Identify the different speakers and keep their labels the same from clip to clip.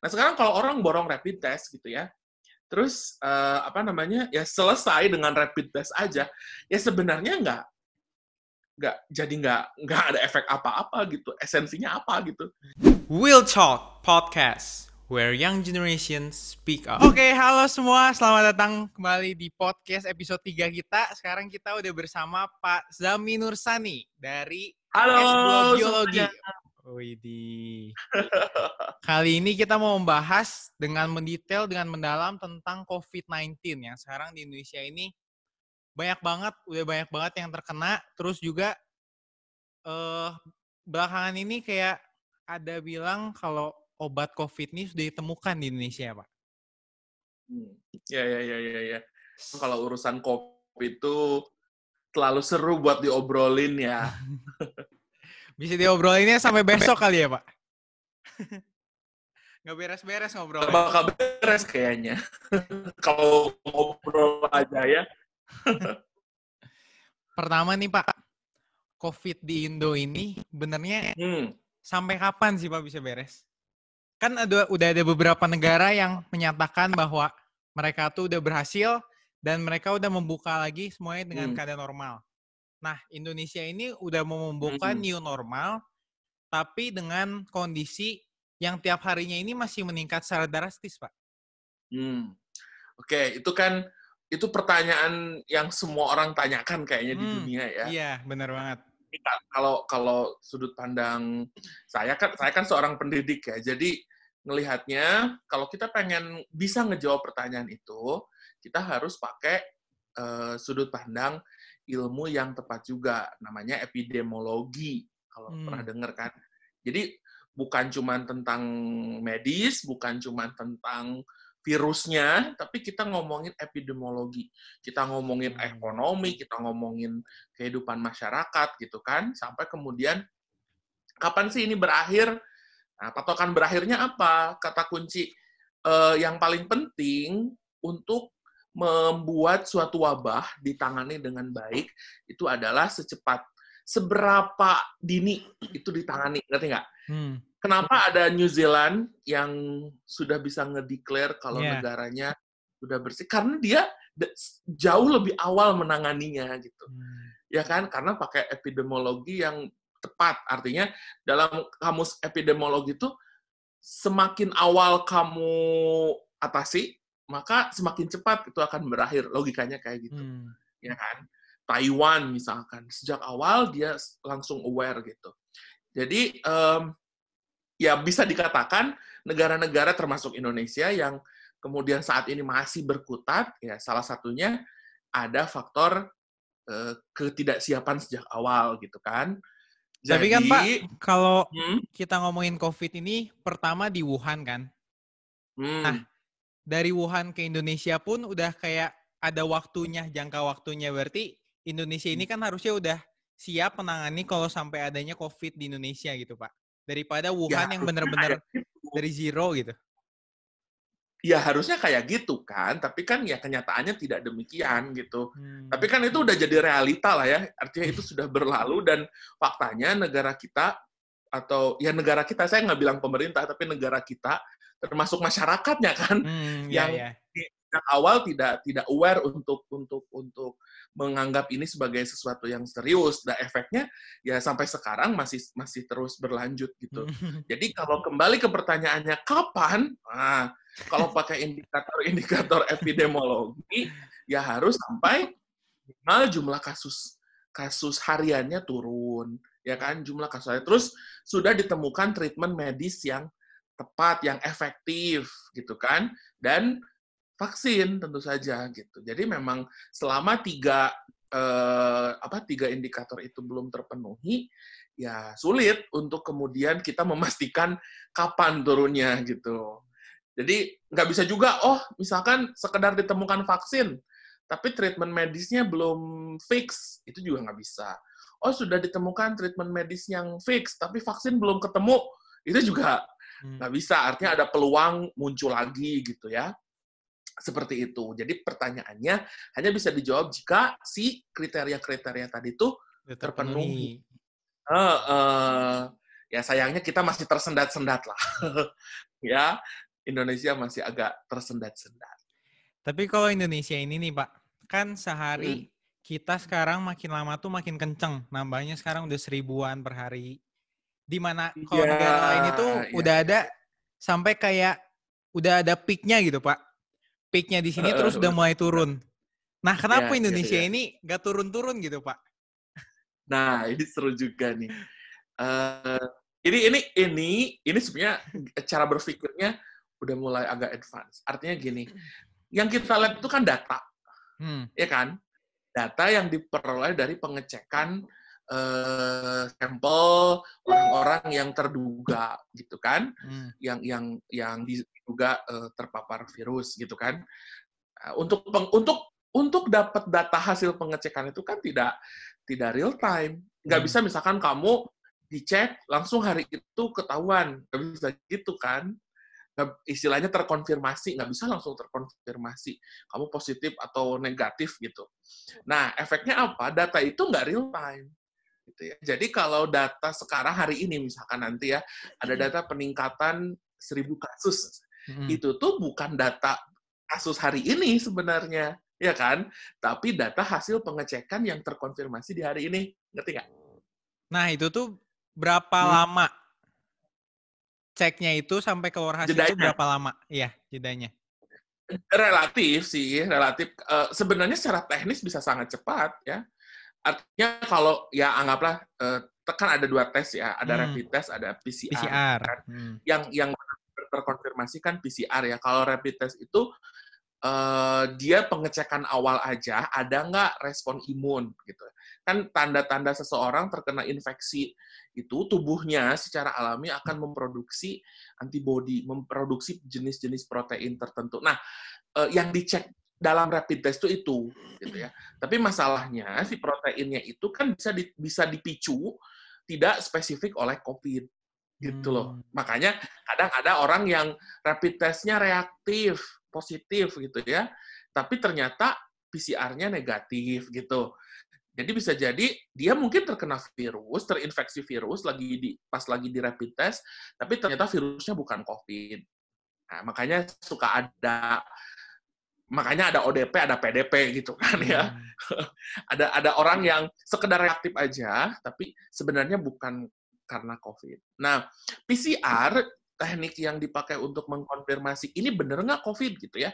Speaker 1: Nah sekarang kalau orang borong rapid test gitu ya, terus uh, apa namanya ya selesai dengan rapid test aja, ya sebenarnya nggak nggak jadi nggak nggak ada efek apa-apa gitu, esensinya apa gitu.
Speaker 2: Will Talk Podcast, where young generation speak up.
Speaker 3: Oke, halo semua. Selamat datang kembali di podcast episode 3 kita. Sekarang kita udah bersama Pak Zami Nursani dari
Speaker 1: Halo,
Speaker 3: S2 Biologi.
Speaker 1: semuanya.
Speaker 3: Widih. Kali ini kita mau membahas dengan mendetail, dengan mendalam tentang COVID-19 yang sekarang di Indonesia ini banyak banget, udah banyak banget yang terkena. Terus juga eh belakangan ini kayak ada bilang kalau obat COVID ini sudah ditemukan di Indonesia, Pak.
Speaker 1: Hmm. Ya ya ya ya ya. Kalau urusan kopi itu terlalu seru buat diobrolin ya.
Speaker 3: Bisa diobrolinnya sampai besok kali ya, Pak? Nggak beres-beres ngobrol.
Speaker 1: Gak bakal beres kayaknya. Kalau ngobrol aja ya.
Speaker 3: Pertama nih, Pak. COVID di Indo ini benernya
Speaker 1: Hmm.
Speaker 3: sampai kapan sih Pak bisa beres? Kan ada udah ada beberapa negara yang menyatakan bahwa mereka tuh udah berhasil dan mereka udah membuka lagi semuanya dengan
Speaker 1: Hmm.
Speaker 3: keadaan normal. Nah, Indonesia ini udah mau membuka
Speaker 1: Hmm.
Speaker 3: new normal tapi dengan kondisi yang tiap harinya ini masih meningkat secara drastis, Pak.
Speaker 1: Hmm. Oke, itu kan itu pertanyaan yang semua orang tanyakan kayaknya di
Speaker 3: Hmm,
Speaker 1: dunia ya.
Speaker 3: Iya, benar banget.
Speaker 1: Kalau kalau sudut pandang saya kan saya kan seorang pendidik ya. Jadi ngelihatnya kalau kita pengen bisa ngejawab pertanyaan itu, kita harus pakai eh, sudut pandang ilmu yang tepat juga namanya epidemiologi kalau
Speaker 3: Hmm.
Speaker 1: pernah dengar kan. Jadi bukan cuma tentang medis, bukan cuma tentang virusnya, tapi kita ngomongin epidemiologi. Kita ngomongin
Speaker 3: Hmm.
Speaker 1: ekonomi, kita ngomongin kehidupan masyarakat gitu kan, sampai kemudian kapan sih ini berakhir? Nah, patokan berakhirnya apa? Kata kunci eh, yang paling penting untuk membuat suatu wabah ditangani dengan baik itu adalah secepat seberapa dini itu ditangani, ngerti nggak?
Speaker 3: Hmm.
Speaker 1: Kenapa ada New Zealand yang sudah bisa ngedeclare kalau
Speaker 3: Iya.
Speaker 1: negaranya sudah bersih? Karena dia jauh lebih awal menanganinya gitu.
Speaker 3: Hmm.
Speaker 1: Ya kan? Karena pakai epidemiologi yang tepat. Artinya dalam kamus epidemiologi itu semakin awal kamu atasi, maka semakin cepat itu akan berakhir. Logikanya kayak gitu
Speaker 3: Hmm.
Speaker 1: ya kan? Taiwan misalkan sejak awal dia langsung aware gitu. Jadi em, ya bisa dikatakan negara-negara termasuk Indonesia yang kemudian saat ini masih berkutat ya salah satunya ada faktor eh, ketidaksiapan sejak awal gitu kan.
Speaker 3: Tapi kan, Pak, Kalau
Speaker 1: hmm,
Speaker 3: kita ngomongin COVID ini pertama di Wuhan kan.
Speaker 1: hmm,
Speaker 3: Nah, dari Wuhan ke Indonesia pun udah kayak ada waktunya, jangka waktunya. Berarti Indonesia ini kan harusnya udah siap menangani kalau sampai adanya COVID di Indonesia gitu, Pak. Daripada Wuhan yang
Speaker 1: harusnya
Speaker 3: benar-benar
Speaker 1: gitu.
Speaker 3: dari zero gitu.
Speaker 1: ya harusnya kayak gitu kan, tapi kan ya kenyataannya tidak demikian gitu.
Speaker 3: Hmm.
Speaker 1: Tapi kan itu udah jadi realita lah ya. Artinya itu sudah berlalu dan faktanya negara kita atau ya negara kita saya nggak bilang pemerintah tapi negara kita termasuk masyarakatnya kan
Speaker 3: Hmm,
Speaker 1: yang-
Speaker 3: ya, ya.
Speaker 1: sejak awal tidak tidak aware untuk untuk untuk menganggap ini sebagai sesuatu yang serius. Dan efeknya ya sampai sekarang masih masih terus berlanjut gitu. Jadi kalau kembali ke pertanyaannya kapan? Nah, kalau pakai indikator-indikator epidemiologi ya harus sampai minimal jumlah kasus kasus hariannya turun, ya kan jumlah kasus harian. Terus sudah ditemukan treatment medis yang tepat, yang efektif gitu kan, dan vaksin tentu saja gitu. Jadi memang selama tiga eh, apa tiga indikator itu belum terpenuhi, ya sulit untuk kemudian kita memastikan kapan turunnya gitu. Jadi nggak bisa juga, oh misalkan sekedar ditemukan vaksin, tapi treatment medisnya belum fix, itu juga nggak bisa. Oh sudah ditemukan treatment medis yang fix, tapi vaksin belum ketemu, itu juga. Nggak bisa. Artinya ada peluang muncul lagi gitu ya. Seperti itu. Jadi pertanyaannya hanya bisa dijawab jika si kriteria-kriteria tadi itu terpenuhi. Eh, eh, ya sayangnya kita masih tersendat-sendat lah. ya, Indonesia masih agak tersendat-sendat.
Speaker 3: Tapi kalau Indonesia ini nih Pak, kan sehari
Speaker 1: Hmm.
Speaker 3: kita sekarang makin lama tuh makin kenceng. Nambahnya sekarang udah seribuan per hari. Di mana kalau
Speaker 1: Iya,
Speaker 3: negara lain itu
Speaker 1: iya,
Speaker 3: udah ada sampai kayak udah ada peaknya gitu Pak. Peaknya di sini
Speaker 1: Heeh,
Speaker 3: terus udah
Speaker 1: betul.
Speaker 3: mulai turun. Nah kenapa
Speaker 1: Iya, iya,
Speaker 3: Indonesia
Speaker 1: iya.
Speaker 3: ini gak turun-turun gitu Pak?
Speaker 1: Nah, ini seru juga nih. Eh, ini ini ini ini sebenarnya cara berpikirnya udah mulai agak advance. Artinya gini, yang kita lihat itu kan data,
Speaker 3: Hmm.
Speaker 1: ya kan? Data yang diperoleh dari pengecekan eh, sampel orang-orang yang terduga, gitu kan?
Speaker 3: hmm.
Speaker 1: yang yang yang diduga eh, terpapar virus gitu kan. Nah, Untuk peng- untuk untuk dapat data hasil pengecekan itu kan tidak tidak real time. Nggak
Speaker 3: Hmm.
Speaker 1: bisa misalkan kamu dicek langsung hari itu ketahuan, nggak bisa gitu kan. Istilahnya terkonfirmasi, nggak bisa langsung terkonfirmasi kamu positif atau negatif gitu. Nah, efeknya apa? Data itu nggak real time. Gitu ya. Jadi kalau data sekarang hari ini misalkan nanti ya ada data peningkatan 1000 kasus.
Speaker 3: Hmm.
Speaker 1: Itu tuh bukan data kasus hari ini sebenarnya, ya kan? Tapi data hasil pengecekan yang terkonfirmasi di hari ini. Ngerti nggak?
Speaker 3: Nah itu tuh berapa
Speaker 1: Hmm.
Speaker 3: lama ceknya itu sampai keluar hasil itu
Speaker 1: Jedanya.
Speaker 3: berapa lama? Iya jedanya.
Speaker 1: Relatif sih, relatif. Eh, sebenarnya secara teknis bisa sangat cepat ya. Artinya kalau ya anggaplah eh, kan ada dua tes ya, ada
Speaker 3: Hmm.
Speaker 1: rapid test, ada PCR.
Speaker 3: PCR.
Speaker 1: kan.
Speaker 3: Hmm.
Speaker 1: yang yang terkonfirmasi kan PCR ya. Kalau rapid test itu eh, dia pengecekan awal aja, ada nggak respon imun gitu. Kan tanda-tanda seseorang terkena infeksi itu tubuhnya secara alami akan memproduksi antibodi, memproduksi jenis-jenis protein tertentu. Nah, eh, yang dicek dalam rapid test itu itu gitu ya. Tapi masalahnya si proteinnya itu kan bisa di- bisa dipicu tidak spesifik oleh COVID gitu loh.
Speaker 3: Hmm.
Speaker 1: Makanya kadang ada orang yang rapid testnya reaktif, positif gitu ya, tapi ternyata PCR-nya negatif gitu. Jadi bisa jadi dia mungkin terkena virus, terinfeksi virus lagi di pas lagi di rapid test, tapi ternyata virusnya bukan COVID. Nah, makanya suka ada makanya ada ODP, ada PDP gitu kan ya.
Speaker 3: Hmm.
Speaker 1: ada ada orang yang sekedar reaktif aja, tapi sebenarnya bukan karena COVID. Nah, PCR teknik yang dipakai untuk mengkonfirmasi ini bener nggak COVID? gitu ya,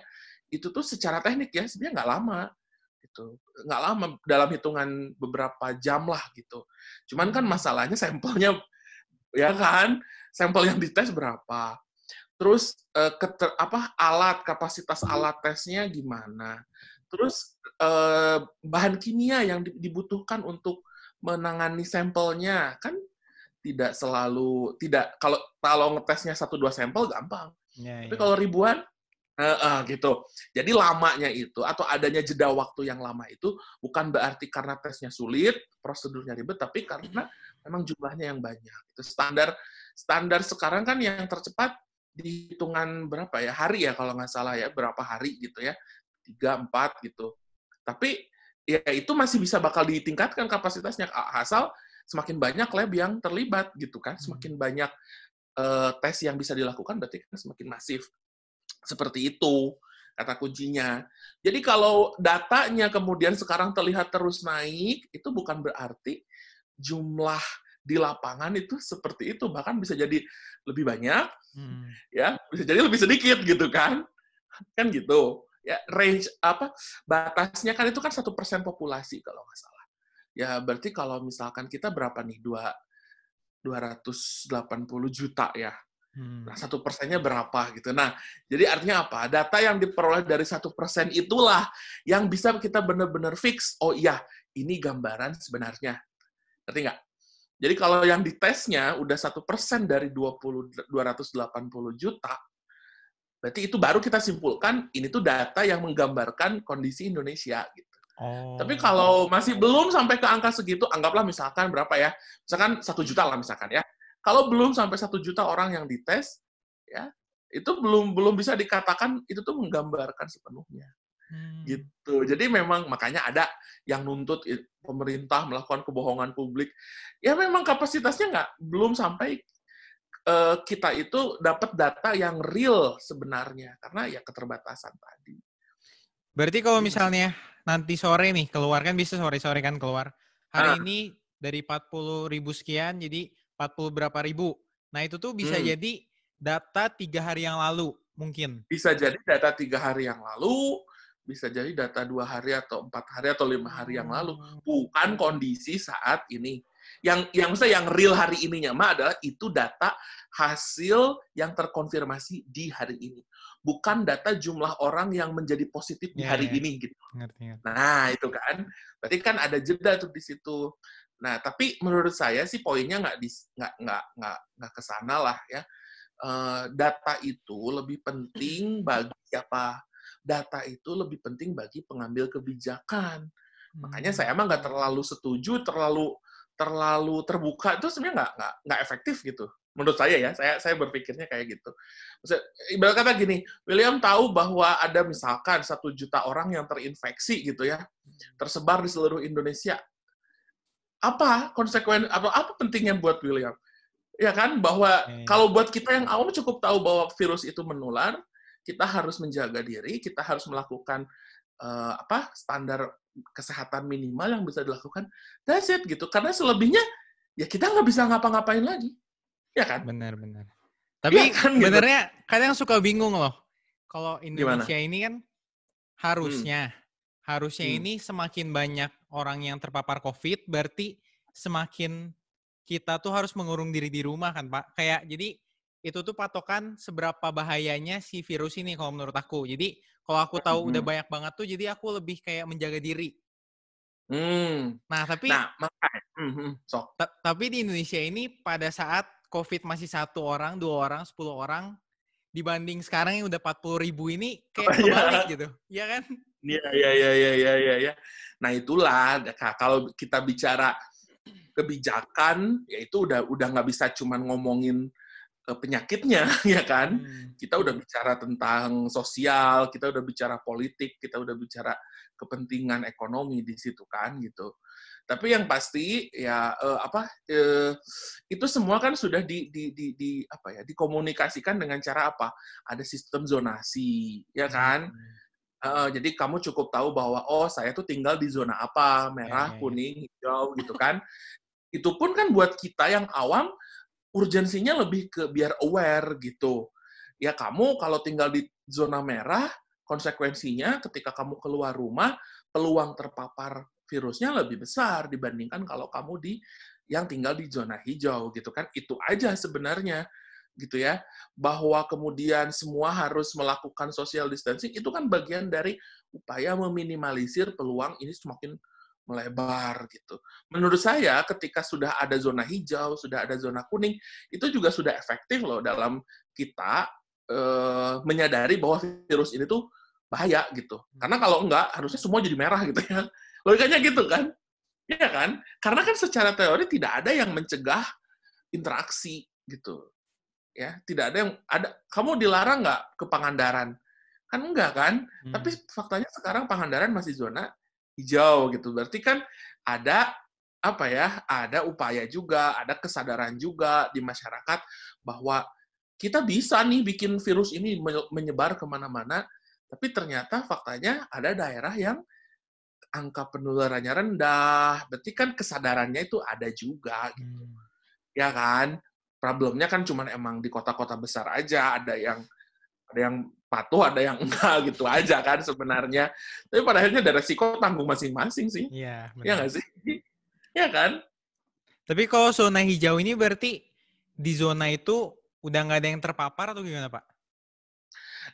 Speaker 1: itu tuh secara teknik ya sebenarnya nggak lama gitu, nggak lama dalam hitungan beberapa jam lah gitu. Cuman kan masalahnya sampelnya ya kan, sampel yang dites berapa, terus eh, keter- apa alat kapasitas alat tesnya gimana, terus eh, bahan kimia yang di- dibutuhkan untuk menangani sampelnya. Kan tidak selalu tidak kalau kalau ngetesnya satu dua sampel gampang.
Speaker 3: Ya,
Speaker 1: tapi
Speaker 3: ya.
Speaker 1: kalau ribuan eh, eh, gitu. Jadi lamanya itu atau adanya jeda waktu yang lama itu bukan berarti karena tesnya sulit prosedurnya ribet tapi karena memang jumlahnya yang banyak. Itu standar standar sekarang kan yang tercepat di hitungan berapa ya? Hari ya kalau nggak salah ya berapa hari gitu ya? Tiga empat gitu. Tapi ya itu masih bisa bakal ditingkatkan kapasitasnya asal semakin banyak lab yang terlibat gitu kan semakin banyak eh, tes yang bisa dilakukan berarti kan semakin masif. Seperti itu kata kuncinya. Jadi kalau datanya kemudian sekarang terlihat terus naik itu bukan berarti jumlah di lapangan itu seperti itu. Bahkan bisa jadi lebih banyak
Speaker 3: Hmm.
Speaker 1: ya bisa jadi lebih sedikit gitu kan. Kan gitu. Ya range apa batasnya kan itu kan satu persen populasi kalau nggak salah. Ya berarti kalau misalkan kita berapa nih? Dua 280 juta ya.
Speaker 3: Hmm.
Speaker 1: nah satu persennya berapa gitu. Nah jadi artinya apa? Data yang diperoleh dari satu persen itulah yang bisa kita benar-benar fix. Oh iya ini gambaran sebenarnya. Ngerti nggak jadi kalau yang ditesnya udah satu persen dari 20 280 juta, berarti itu baru kita simpulkan ini tuh data yang menggambarkan kondisi Indonesia gitu.
Speaker 3: Oh.
Speaker 1: Tapi kalau masih belum sampai ke angka segitu, anggaplah misalkan berapa ya? Misalkan satu juta lah misalkan ya. Kalau belum sampai satu juta orang yang dites, ya itu belum belum bisa dikatakan itu tuh menggambarkan sepenuhnya
Speaker 3: Hmm.
Speaker 1: gitu. Jadi memang makanya ada yang nuntut pemerintah melakukan kebohongan publik. Ya memang kapasitasnya nggak belum sampai eh, kita itu dapat data yang real sebenarnya karena ya keterbatasan tadi.
Speaker 3: Berarti kalau
Speaker 1: Iya.
Speaker 3: misalnya nanti sore nih keluar kan bisa sore-sore kan keluar. Hari
Speaker 1: Ah.
Speaker 3: ini dari 40 ribu sekian jadi 40 berapa ribu. Nah itu tuh bisa
Speaker 1: Hmm.
Speaker 3: jadi data tiga hari yang lalu mungkin.
Speaker 1: Bisa jadi data tiga hari yang lalu, bisa jadi data dua hari atau empat hari atau lima hari yang lalu. Bukan kondisi saat ini. Yang yang saya yang real hari ininya mah adalah itu data hasil yang terkonfirmasi di hari ini. Bukan data jumlah orang yang menjadi positif di
Speaker 3: Ya,
Speaker 1: hari
Speaker 3: ya.
Speaker 1: ini gitu.
Speaker 3: Ngerti, ngerti.
Speaker 1: Nah, itu kan. Berarti kan ada jeda tuh di situ. Nah, tapi menurut saya sih poinnya nggak di nggak nggak nggak nggak ke sana lah ya. Eh, data itu lebih penting bagi siapa? Data itu lebih penting bagi pengambil kebijakan. Makanya
Speaker 3: Hmm.
Speaker 1: saya emang nggak terlalu setuju, terlalu terlalu terbuka itu sebenarnya nggak nggak nggak efektif gitu. Menurut saya ya, saya saya berpikirnya kayak gitu. Ibarat kata gini, William tahu bahwa ada misalkan satu juta orang yang terinfeksi gitu ya, tersebar di seluruh Indonesia. Apa konsekuen apa apa pentingnya buat William? Ya kan bahwa
Speaker 3: Iya.
Speaker 1: kalau buat kita yang awam cukup tahu bahwa virus itu menular, kita harus menjaga diri, kita harus melakukan eh, apa standar kesehatan minimal yang bisa dilakukan. That's it gitu. Karena selebihnya ya kita nggak bisa ngapa-ngapain lagi. Ya kan?
Speaker 3: Benar, benar. Tapi
Speaker 1: kan, gitu.
Speaker 3: benernya kadang suka bingung loh. Kalau
Speaker 1: Gimana?
Speaker 3: Indonesia ini kan harusnya harusnya
Speaker 1: Hmm.
Speaker 3: ini semakin banyak orang yang terpapar COVID, berarti semakin kita tuh harus mengurung diri di rumah kan, Pak. Kayak jadi itu tuh patokan seberapa bahayanya si virus ini kalau menurut aku. Jadi kalau aku tahu udah
Speaker 1: Mhm.
Speaker 3: banyak banget tuh, jadi aku lebih kayak menjaga diri.
Speaker 1: Hmm.
Speaker 3: Nah, tapi
Speaker 1: Nah, makanya, mhm, sok.
Speaker 3: Ta- tapi di Indonesia ini pada saat COVID masih satu orang, dua orang, sepuluh orang, dibanding sekarang yang udah 40 ribu ini kayak
Speaker 1: Oh, iya.
Speaker 3: kebalik gitu. Iya kan?
Speaker 1: Iya, iya, iya, iya, iya, iya, iya. Nah, itulah kalau kita bicara kebijakan, ya itu udah udah nggak bisa cuman ngomongin penyakitnya, ya kan?
Speaker 3: Hmm.
Speaker 1: Kita udah bicara tentang sosial, kita udah bicara politik, kita udah bicara kepentingan ekonomi di situ kan gitu. Tapi yang pasti ya eh, apa eh, itu semua kan sudah di, di, di, di apa ya dikomunikasikan dengan cara apa? Ada sistem zonasi, ya kan? Heeh, jadi kamu cukup tahu bahwa oh saya tuh tinggal di zona apa, merah,
Speaker 3: ya.
Speaker 1: kuning, hijau gitu kan. Itu pun kan buat kita yang awam urgensinya lebih ke biar aware gitu. Ya kamu kalau tinggal di zona merah, konsekuensinya ketika kamu keluar rumah, peluang terpapar virusnya lebih besar dibandingkan kalau kamu di yang tinggal di zona hijau gitu kan. Itu aja sebenarnya gitu ya bahwa kemudian semua harus melakukan social distancing itu kan bagian dari upaya meminimalisir peluang ini semakin melebar gitu. Menurut saya ketika sudah ada zona hijau, sudah ada zona kuning, itu juga sudah efektif loh dalam kita eh, menyadari bahwa virus ini tuh bahaya gitu. Karena kalau enggak harusnya semua jadi merah gitu ya. Logikanya gitu kan? Iya kan? Karena kan secara teori tidak ada yang mencegah interaksi gitu ya tidak ada yang ada kamu dilarang nggak ke Pangandaran kan enggak kan
Speaker 3: Hmm.
Speaker 1: tapi faktanya sekarang Pangandaran masih zona hijau gitu. Berarti kan ada apa ya ada upaya juga ada kesadaran juga di masyarakat bahwa kita bisa nih bikin virus ini me- menyebar ke mana-mana tapi ternyata faktanya ada daerah yang angka penularannya rendah. Berarti kan kesadarannya itu ada juga gitu.
Speaker 3: Hmm.
Speaker 1: ya kan? Problemnya kan cuman emang di kota-kota besar aja. Ada yang ada yang patuh ada yang enggak gitu aja kan sebenarnya. Tapi pada akhirnya ada resiko tanggung masing-masing sih.
Speaker 3: Iya,
Speaker 1: ya nggak sih? Ya kan?
Speaker 3: Tapi kalau zona hijau ini berarti di zona itu udah nggak ada yang terpapar atau gimana, Pak?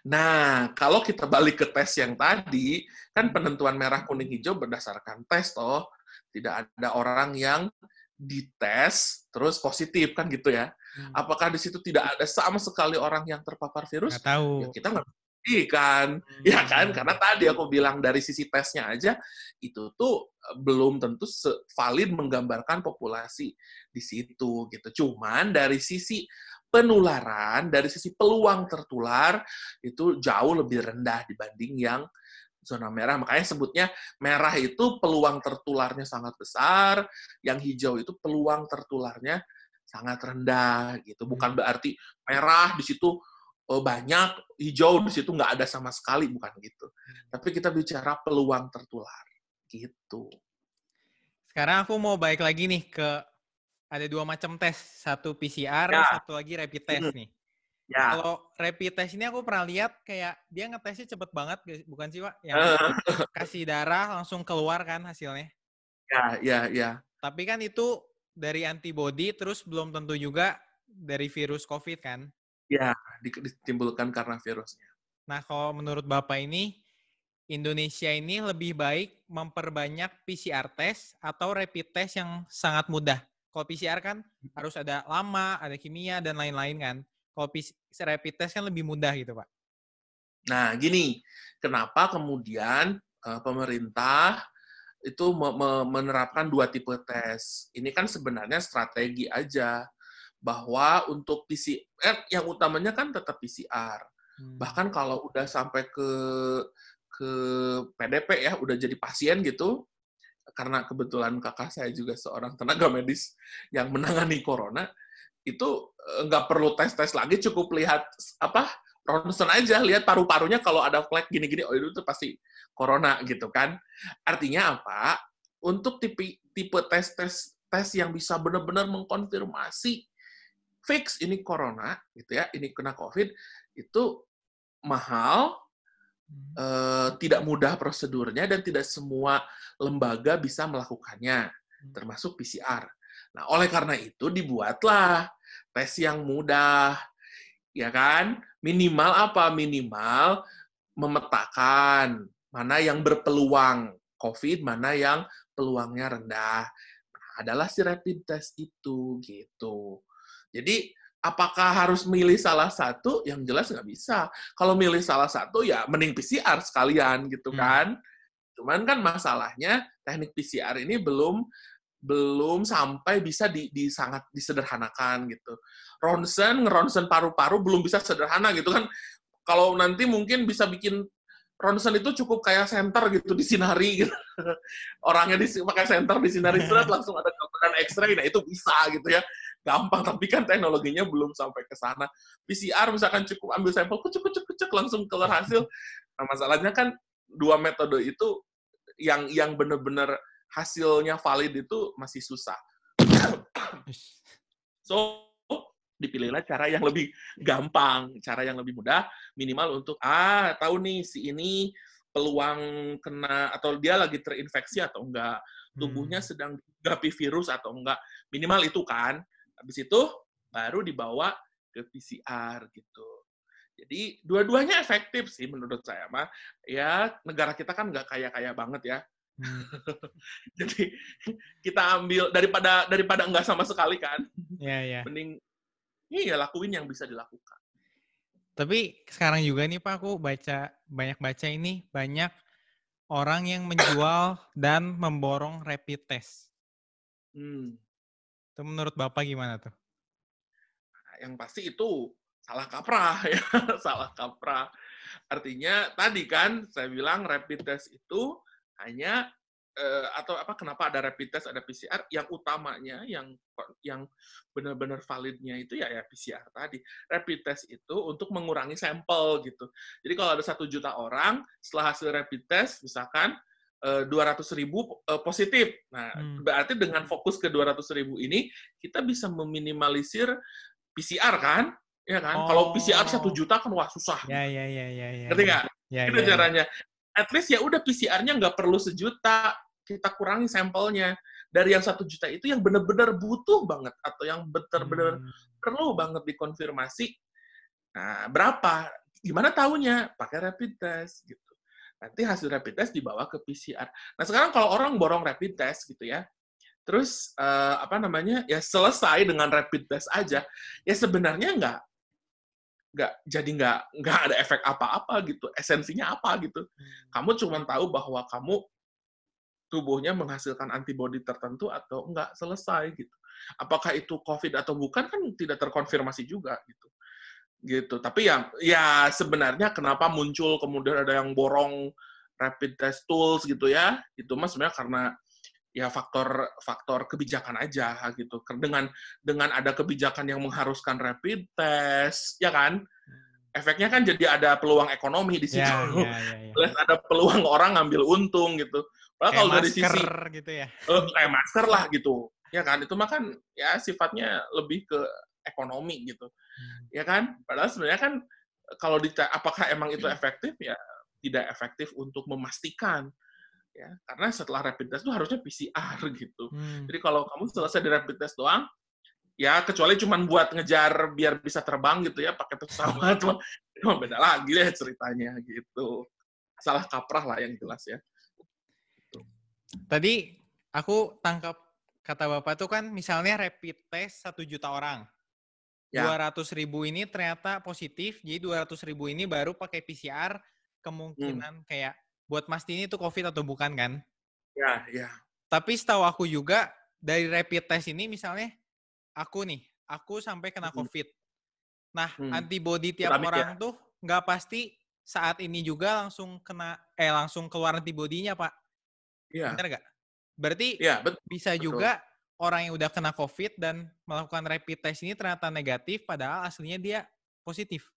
Speaker 1: nah kalau kita balik ke tes yang tadi kan penentuan merah kuning hijau berdasarkan tes toh. Tidak ada orang yang dites terus positif kan gitu ya
Speaker 3: Hmm.
Speaker 1: apakah di situ tidak ada sama sekali orang yang terpapar virus
Speaker 3: Nggak tahu.
Speaker 1: ya kita nggak kan ya kan
Speaker 3: Hmm.
Speaker 1: karena tadi aku bilang dari sisi tesnya aja itu tuh eh, belum tentu valid menggambarkan populasi di situ gitu cuman dari sisi penularan dari sisi peluang tertular itu jauh lebih rendah dibanding yang zona merah makanya sebutnya merah itu peluang tertularnya sangat besar yang hijau itu peluang tertularnya sangat rendah gitu. Bukan berarti merah di situ eh, banyak, hijau di situ nggak ada sama sekali, bukan gitu. Tapi kita bicara peluang tertular gitu.
Speaker 3: Sekarang aku mau balik lagi nih ke ada dua macam tes, satu PCR,
Speaker 1: Ya.
Speaker 3: satu lagi rapid test
Speaker 1: Hmm.
Speaker 3: nih.
Speaker 1: Ya.
Speaker 3: Kalau rapid test ini aku pernah lihat kayak dia ngetesnya cepet banget, bukan sih Pak? Yang kasih darah langsung keluar kan hasilnya.
Speaker 1: ya, ya, ya.
Speaker 3: Tapi kan itu dari antibody, terus belum tentu juga dari virus COVID kan.
Speaker 1: Ya, di- ditimbulkan karena virusnya.
Speaker 3: Nah, kalau menurut Bapak ini, Indonesia ini lebih baik memperbanyak PCR test atau rapid test yang sangat mudah. Kalau PCR kan harus ada lama, ada kimia, dan lain-lain kan. Kalau rapid test kan lebih mudah gitu, Pak.
Speaker 1: Nah, gini, kenapa kemudian eh, pemerintah itu me- me- menerapkan dua tipe tes? Ini kan sebenarnya strategi aja bahwa untuk PCR yang utamanya kan tetap PCR.
Speaker 3: Hmm.
Speaker 1: Bahkan kalau udah sampai ke ke PDP ya, udah jadi pasien gitu, karena kebetulan kakak saya juga seorang tenaga medis yang menangani corona, itu eh, nggak perlu tes-tes lagi, cukup lihat apa ronsen aja, lihat paru-parunya kalau ada flek gini-gini, oh itu pasti corona gitu kan. Artinya apa? Untuk tipe tipe tes-tes tes yang bisa benar-benar mengkonfirmasi fix ini corona gitu ya, ini kena COVID itu mahal,
Speaker 3: Hmm.
Speaker 1: eh, tidak mudah prosedurnya dan tidak semua lembaga bisa melakukannya,
Speaker 3: Hmm.
Speaker 1: termasuk PCR. Nah, oleh karena itu dibuatlah tes yang mudah, ya kan? Minimal apa? Minimal memetakan mana yang berpeluang COVID, mana yang peluangnya rendah. Nah, adalah si rapid test itu, gitu. Jadi, apakah harus milih salah satu? Yang jelas nggak bisa. Kalau milih salah satu, ya mending PCR sekalian, gitu
Speaker 3: Hmm.
Speaker 1: kan. Cuman kan masalahnya, teknik PCR ini belum belum sampai bisa di, di sangat disederhanakan gitu. Ronsen, ngeronsen paru-paru belum bisa sederhana gitu kan. Kalau nanti mungkin bisa bikin ronsen itu cukup kayak center gitu di sinari gitu. Orangnya di pakai center di sinari seret langsung ada gambaran X-ray, nah itu bisa gitu ya. Gampang, tapi kan teknologinya belum sampai ke sana. PCR misalkan cukup ambil sampel, kucuk kucuk kucuk langsung keluar hasil. Nah, masalahnya kan dua metode itu yang yang benar-benar hasilnya valid itu masih susah. So, dipilihlah cara yang lebih gampang, cara yang lebih mudah, minimal untuk, ah, tahu nih, si ini peluang kena, atau dia lagi terinfeksi atau enggak, tubuhnya
Speaker 3: Hmm.
Speaker 1: sedang dihadapi virus atau enggak. Minimal itu kan. Habis itu, baru dibawa ke PCR gitu. Jadi, dua-duanya efektif sih menurut saya, mah. Ya, negara kita kan nggak kaya-kaya banget ya.
Speaker 3: Hmm.
Speaker 1: Jadi, kita ambil, daripada daripada nggak sama sekali kan,
Speaker 3: Ya, ya.
Speaker 1: mending iya lakuin yang bisa dilakukan.
Speaker 3: Tapi sekarang juga nih Pak, aku baca banyak baca ini banyak orang yang menjual dan memborong rapid test.
Speaker 1: Hmm.
Speaker 3: Itu menurut Bapak gimana tuh?
Speaker 1: Yang pasti itu salah kaprah ya, salah kaprah. Artinya tadi kan saya bilang rapid test itu hanya eh, atau apa kenapa ada rapid test ada PCR yang utamanya yang yang benar-benar validnya itu ya ya PCR tadi rapid test itu untuk mengurangi sampel gitu jadi kalau ada satu juta orang setelah hasil rapid test misalkan dua ratus ribu eh, positif nah
Speaker 3: Hmm.
Speaker 1: berarti dengan fokus ke 200 ribu ini kita bisa meminimalisir PCR kan ya kan kalau PCR satu
Speaker 3: Oh.
Speaker 1: juta kan wah susah
Speaker 3: Ya, ya, ya, ya, ya.
Speaker 1: ngerti
Speaker 3: ya.
Speaker 1: nggak
Speaker 3: Ya,
Speaker 1: itu
Speaker 3: ya, ya.
Speaker 1: caranya. At least ya udah PCR-nya nggak perlu sejuta, kita kurangi sampelnya. Dari yang satu juta itu yang benar-benar butuh banget atau yang benar-benar
Speaker 3: Hmm.
Speaker 1: perlu banget dikonfirmasi. Nah, berapa? Gimana tahunya? Pakai rapid test gitu. Nanti hasil rapid test dibawa ke PCR. Nah, sekarang kalau orang borong rapid test gitu ya, terus eh, apa namanya ya selesai dengan rapid test aja, ya sebenarnya nggak nggak jadi nggak nggak ada efek apa-apa gitu esensinya apa gitu kamu cuma tahu bahwa kamu tubuhnya menghasilkan antibodi tertentu atau enggak selesai gitu apakah itu covid atau bukan kan tidak terkonfirmasi juga gitu gitu tapi ya ya sebenarnya kenapa muncul kemudian ada yang borong rapid test tools gitu ya itu mas sebenarnya karena ya faktor faktor kebijakan aja gitu. Dengan dengan ada kebijakan yang mengharuskan rapid test, ya kan? Efeknya kan jadi ada peluang ekonomi di situ.
Speaker 3: Ya, ya, ya, ya.
Speaker 1: Plus ada peluang orang ngambil untung gitu. Padahal kalau dari sisi
Speaker 3: gitu ya.
Speaker 1: eh, kayak masker lah gitu. Ya kan? Itu mah kan ya sifatnya lebih ke ekonomi gitu. Ya kan? Padahal sebenarnya kan kalau dita apakah emang itu efektif ya tidak efektif untuk memastikan ya karena setelah rapid test itu harusnya PCR gitu.
Speaker 3: Hmm.
Speaker 1: Jadi kalau kamu selesai di rapid test doang, ya kecuali cuma buat ngejar biar bisa terbang gitu ya pakai pesawat, itu mah beda lagi deh ceritanya gitu. Salah kaprah lah yang jelas ya.
Speaker 3: Tadi aku tangkap kata Bapak tuh kan misalnya rapid test satu juta orang.
Speaker 1: Ya.
Speaker 3: 200 ribu ini ternyata positif, jadi 200 ribu ini baru pakai PCR kemungkinan kayak buat mastiin itu COVID atau bukan kan?
Speaker 1: Ya, ya.
Speaker 3: Tapi setahu aku juga dari rapid test ini misalnya aku nih, aku sampai kena. COVID. Nah,
Speaker 1: Hmm.
Speaker 3: antibody tiap
Speaker 1: ya.
Speaker 3: orang tuh nggak pasti saat ini juga langsung kena eh langsung keluar antibodinya, Pak.
Speaker 1: Iya.
Speaker 3: Benar nggak? Berarti
Speaker 1: Iya, betul.
Speaker 3: bisa
Speaker 1: betul.
Speaker 3: juga orang yang udah kena COVID dan melakukan rapid test ini ternyata negatif, padahal aslinya dia positif.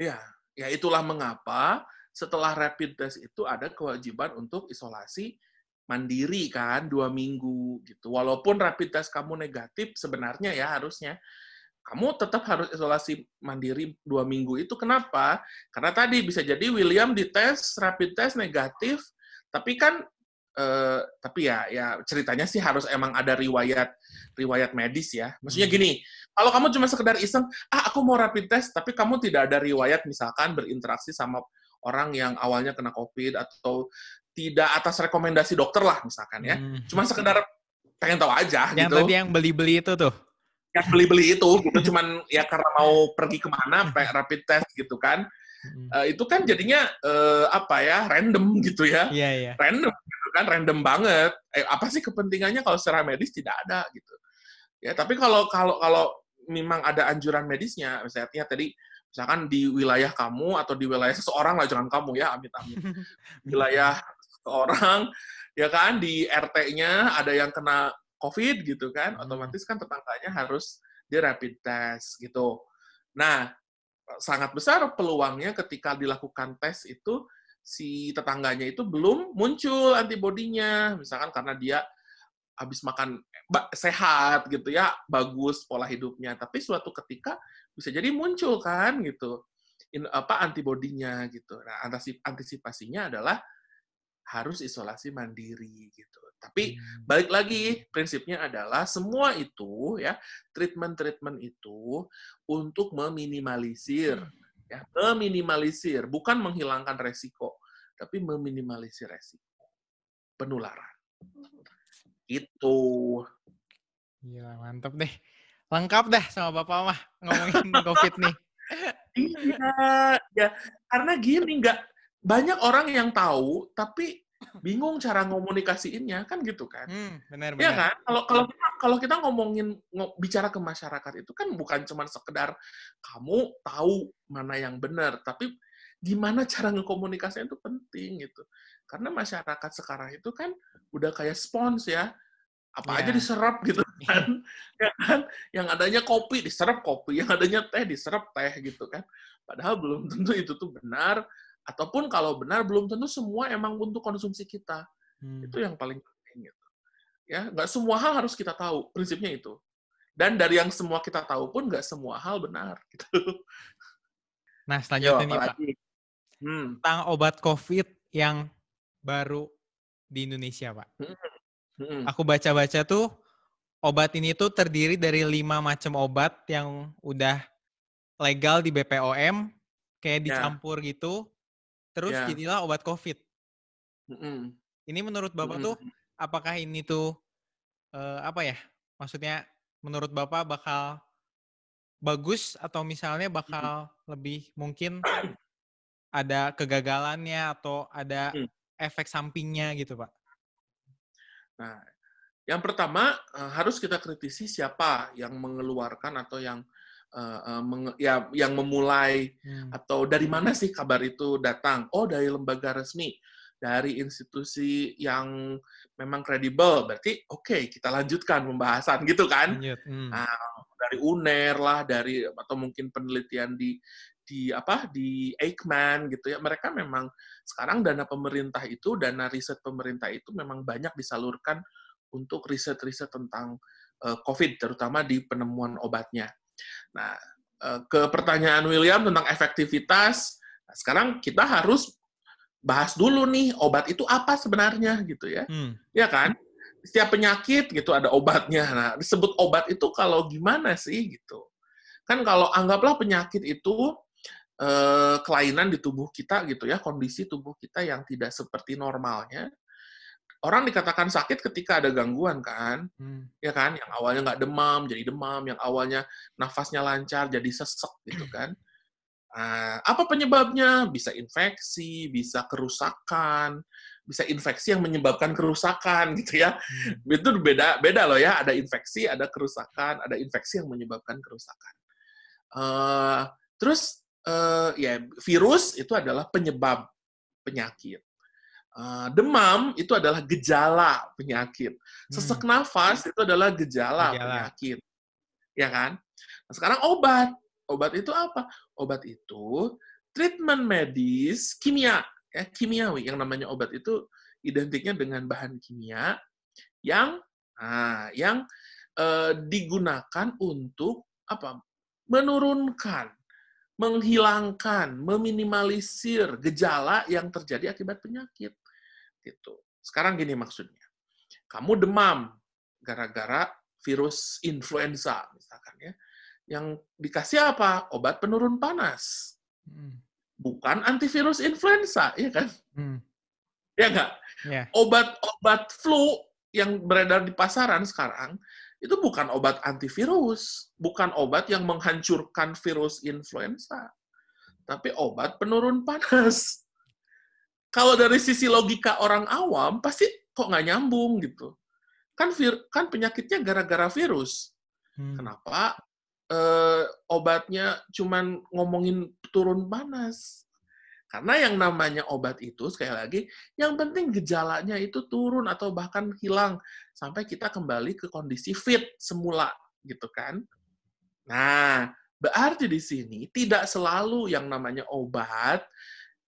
Speaker 1: Iya, ya itulah mengapa setelah rapid test itu ada kewajiban untuk isolasi mandiri kan dua minggu gitu. Walaupun rapid test kamu negatif sebenarnya ya harusnya kamu tetap harus isolasi mandiri dua minggu itu kenapa? Karena tadi bisa jadi William dites rapid test negatif, tapi kan eh, tapi ya ya ceritanya sih harus emang ada riwayat riwayat medis ya. Maksudnya
Speaker 3: Hmm.
Speaker 1: gini, kalau kamu cuma sekedar iseng, ah aku mau rapid test, tapi kamu tidak ada riwayat misalkan berinteraksi sama orang yang awalnya kena COVID atau tidak atas rekomendasi dokter lah misalkan ya.
Speaker 3: Hmm.
Speaker 1: Cuma sekedar pengen tahu aja
Speaker 3: Yang
Speaker 1: gitu.
Speaker 3: tadi yang beli-beli itu tuh.
Speaker 1: Yang beli-beli itu gitu cuman ya karena mau pergi ke mana pakai rapid test gitu kan.
Speaker 3: Hmm.
Speaker 1: Eh, itu kan jadinya eh, apa ya random gitu ya.
Speaker 3: Iya, iya.
Speaker 1: Random gitu kan, random banget. Eh, apa sih kepentingannya kalau secara medis tidak ada gitu. Ya, tapi kalau kalau kalau memang ada anjuran medisnya, misalnya tadi misalkan di wilayah kamu atau di wilayah seseorang lah jangan kamu ya amit amit wilayah seseorang ya kan di RT-nya ada yang kena COVID gitu kan
Speaker 3: Hmm.
Speaker 1: otomatis kan tetangganya harus di rapid test gitu. Nah sangat besar peluangnya ketika dilakukan tes itu si tetangganya itu belum muncul antibodinya misalkan karena dia habis makan ba- sehat gitu ya bagus pola hidupnya. Tapi suatu ketika bisa jadi muncul kan gitu in, apa antibodinya gitu. Nah antisip- antisipasinya adalah harus isolasi mandiri gitu. Tapi
Speaker 3: Hmm.
Speaker 1: balik lagi prinsipnya adalah semua itu ya treatment-treatment itu untuk meminimalisir ya meminimalisir bukan menghilangkan resiko tapi meminimalisir resiko penularan itu
Speaker 3: Gila, mantep deh. Lengkap dah sama Bapak mah ngomongin COVID nih.
Speaker 1: iya ya karena gini nggak banyak orang yang tahu tapi bingung cara ngomunikasiinnya kan gitu kan
Speaker 3: Hmm, benar benar.
Speaker 1: kan? Kalau kalau kita kalau kita ngomongin ngo- bicara ke masyarakat itu kan bukan cuma sekedar kamu tahu mana yang benar, tapi gimana cara ngekomunikasinya itu penting gitu. Karena masyarakat sekarang itu kan udah kayak spons ya. Apa aja
Speaker 3: Iya.
Speaker 1: diserap gitu kan. ya kan? Yang adanya kopi diserap kopi, yang adanya teh diserap teh gitu kan. Padahal belum tentu itu tuh benar ataupun kalau benar belum tentu semua emang untuk konsumsi kita.
Speaker 3: Hmm.
Speaker 1: Itu yang paling penting gitu. Ya, nggak semua hal harus kita tahu. Prinsipnya itu. Dan dari yang semua kita tahu pun nggak semua hal benar. Gitu.
Speaker 3: Nah,
Speaker 1: Yo,
Speaker 3: selanjutnya nih Pak?
Speaker 1: Hmm.
Speaker 3: tentang obat COVID yang baru di Indonesia, Pak.
Speaker 1: hmm.
Speaker 3: Aku baca-baca tuh obat ini tuh terdiri dari lima macam obat yang udah legal di BPOM, kayak
Speaker 1: Ya.
Speaker 3: dicampur gitu, terus
Speaker 1: Ya.
Speaker 3: jadilah obat COVID.
Speaker 1: Hmm.
Speaker 3: Ini menurut Bapak
Speaker 1: Hmm.
Speaker 3: tuh, apakah ini tuh eh, apa ya? Maksudnya menurut Bapak bakal bagus atau misalnya bakal lebih mungkin ada kegagalannya atau ada
Speaker 1: Hmm.
Speaker 3: Efek sampingnya gitu, Pak?
Speaker 1: Nah, yang pertama eh, harus kita kritisi siapa yang mengeluarkan atau yang eh, menge- ya yang memulai
Speaker 3: Hmm.
Speaker 1: atau dari mana sih kabar itu datang? Oh, dari lembaga resmi. dari institusi yang memang kredibel, berarti oke okay, kita lanjutkan pembahasan gitu kan?
Speaker 3: Lanjut. Hmm.
Speaker 1: Nah, dari UNER lah, dari atau mungkin penelitian di di apa di Eijkman gitu ya. Mereka memang sekarang dana pemerintah itu, dana riset pemerintah itu memang banyak disalurkan untuk riset-riset tentang uh, COVID, terutama di penemuan obatnya. Nah, uh, ke pertanyaan William tentang efektivitas, nah sekarang kita harus bahas dulu nih obat itu apa sebenarnya gitu ya, hmm. ya kan? Setiap penyakit gitu ada obatnya. Nah disebut obat itu kalau gimana sih gitu? Kan kalau anggaplah penyakit itu eh, kelainan di tubuh kita gitu ya, kondisi tubuh kita yang tidak seperti normalnya. Orang dikatakan sakit ketika ada gangguan kan, hmm. ya kan? Yang awalnya nggak demam jadi demam, yang awalnya nafasnya lancar jadi sesek gitu kan. Nah, apa penyebabnya? Bisa infeksi, bisa kerusakan, bisa infeksi yang menyebabkan kerusakan gitu ya. Hmm. Itu beda beda loh ya. Ada infeksi, ada kerusakan, ada infeksi yang menyebabkan kerusakan. Uh, terus uh, ya virus itu adalah penyebab penyakit. Uh, demam itu adalah gejala penyakit. Sesak hmm. nafas itu adalah gejala, gejala penyakit. Ya kan? Nah, sekarang obat Obat itu apa? Obat itu treatment medis kimia, ya kimiawi. Yang namanya obat itu identiknya dengan bahan kimia yang nah, yang eh, digunakan untuk apa? Menurunkan, menghilangkan, meminimalisir gejala yang terjadi akibat penyakit. Gitu. Sekarang gini maksudnya. Kamu demam gara-gara virus influenza misalkan ya yang dikasih apa? Obat penurun panas. Hmm. Bukan antivirus influenza, ya kan? Hmm. Ya enggak? Yeah. Obat-obat flu yang beredar di pasaran sekarang itu bukan obat antivirus, bukan obat yang menghancurkan virus influenza, tapi obat penurun panas. Kalau dari sisi logika orang awam, pasti kok nggak nyambung gitu. Kan vir, kan penyakitnya gara-gara virus. Hmm. Kenapa eh, obatnya cuman ngomongin turun panas. Karena yang namanya obat itu, sekali lagi, yang penting gejalanya itu turun atau bahkan hilang sampai kita kembali ke kondisi fit semula, gitu kan. Nah, berarti di sini tidak selalu yang namanya obat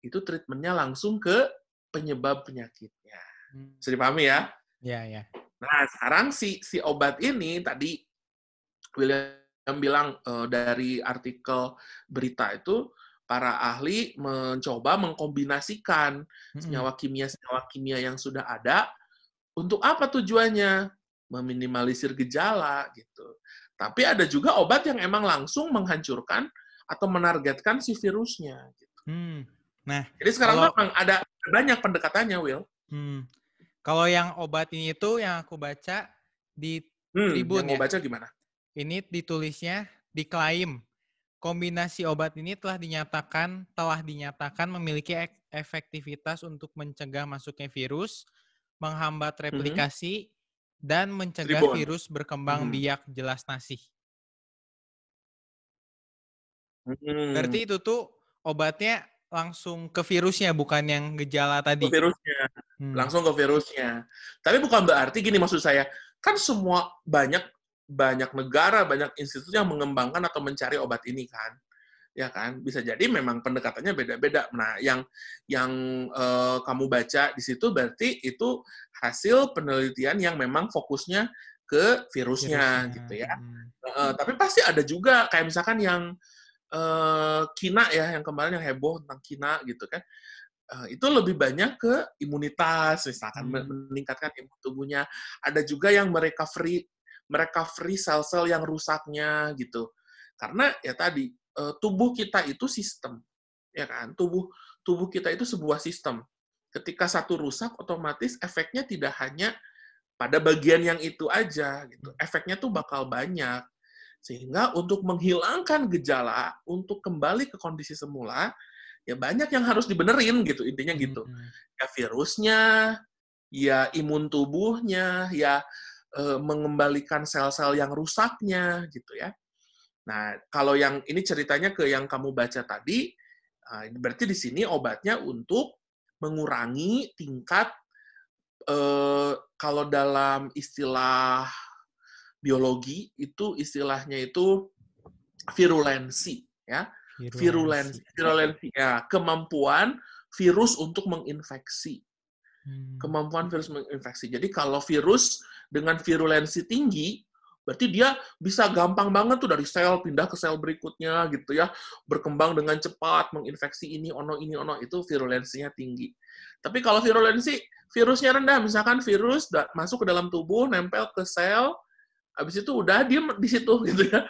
Speaker 1: itu treatmentnya langsung ke penyebab penyakitnya. Hmm. Bisa dipahami ya?
Speaker 3: Iya, ya.
Speaker 1: Nah, sekarang si si obat ini tadi William bilang uh, dari artikel berita itu para ahli mencoba mengkombinasikan senyawa kimia senyawa kimia yang sudah ada untuk apa tujuannya meminimalisir gejala gitu. Tapi ada juga obat yang emang langsung menghancurkan atau menargetkan si virusnya. Gitu.
Speaker 3: Hmm. Nah,
Speaker 1: jadi sekarang kalau, memang ada banyak pendekatannya, Will.
Speaker 3: Hmm. Kalau yang obat ini itu yang aku baca di hmm, Tribun
Speaker 1: yang ya. baca gimana?
Speaker 3: Ini ditulisnya diklaim kombinasi obat ini telah dinyatakan telah dinyatakan memiliki efektivitas untuk mencegah masuknya virus, menghambat mhm. replikasi mm -hmm. dan mencegah virus berkembang mm -hmm. biak jelas nasi. Mm -hmm. Berarti itu tuh obatnya langsung ke virusnya bukan yang gejala tadi.
Speaker 1: Ke virusnya. Hmm. Langsung ke virusnya. Tapi bukan berarti gini maksud saya, kan semua banyak banyak negara, banyak institusi yang mengembangkan atau mencari obat ini kan. Ya kan? Bisa jadi memang pendekatannya beda-beda. Nah, yang yang uh, kamu baca di situ berarti itu hasil penelitian yang memang fokusnya ke virusnya, virusnya. gitu ya. Hmm. Uh, tapi pasti ada juga kayak misalkan yang uh, kina ya, yang kemarin yang heboh tentang kina gitu kan. Uh, itu lebih banyak ke imunitas, misalkan hmm. meningkatkan imun tubuhnya. Ada juga yang mereka free sel-sel yang rusaknya gitu. Karena ya tadi eh, tubuh kita itu sistem, ya kan? Tubuh tubuh kita itu sebuah sistem. Ketika satu rusak, otomatis efeknya tidak hanya pada bagian yang itu aja gitu. Efeknya tuh bakal banyak. Sehingga untuk menghilangkan gejala, untuk kembali ke kondisi semula, ya banyak yang harus dibenerin gitu intinya gitu. Ya virusnya, ya imun tubuhnya, ya uh, mengembalikan sel-sel yang rusaknya gitu ya. Nah, kalau yang ini ceritanya ke yang kamu baca tadi, uh, berarti di sini obatnya untuk mengurangi tingkat eh, kalau dalam istilah biologi itu istilahnya itu virulensi ya. Virulensi virulensi. Ya kemampuan virus untuk menginfeksi.
Speaker 3: Hmm.
Speaker 1: kemampuan virus menginfeksi. Jadi kalau virus dengan virulensi tinggi berarti dia bisa gampang banget tuh dari sel pindah ke sel berikutnya gitu ya. Berkembang dengan cepat menginfeksi ini ono ini ono itu virulensinya tinggi. Tapi kalau virulensi virusnya rendah misalkan virus masuk ke dalam tubuh nempel ke sel habis itu udah dia di situ gitu ya.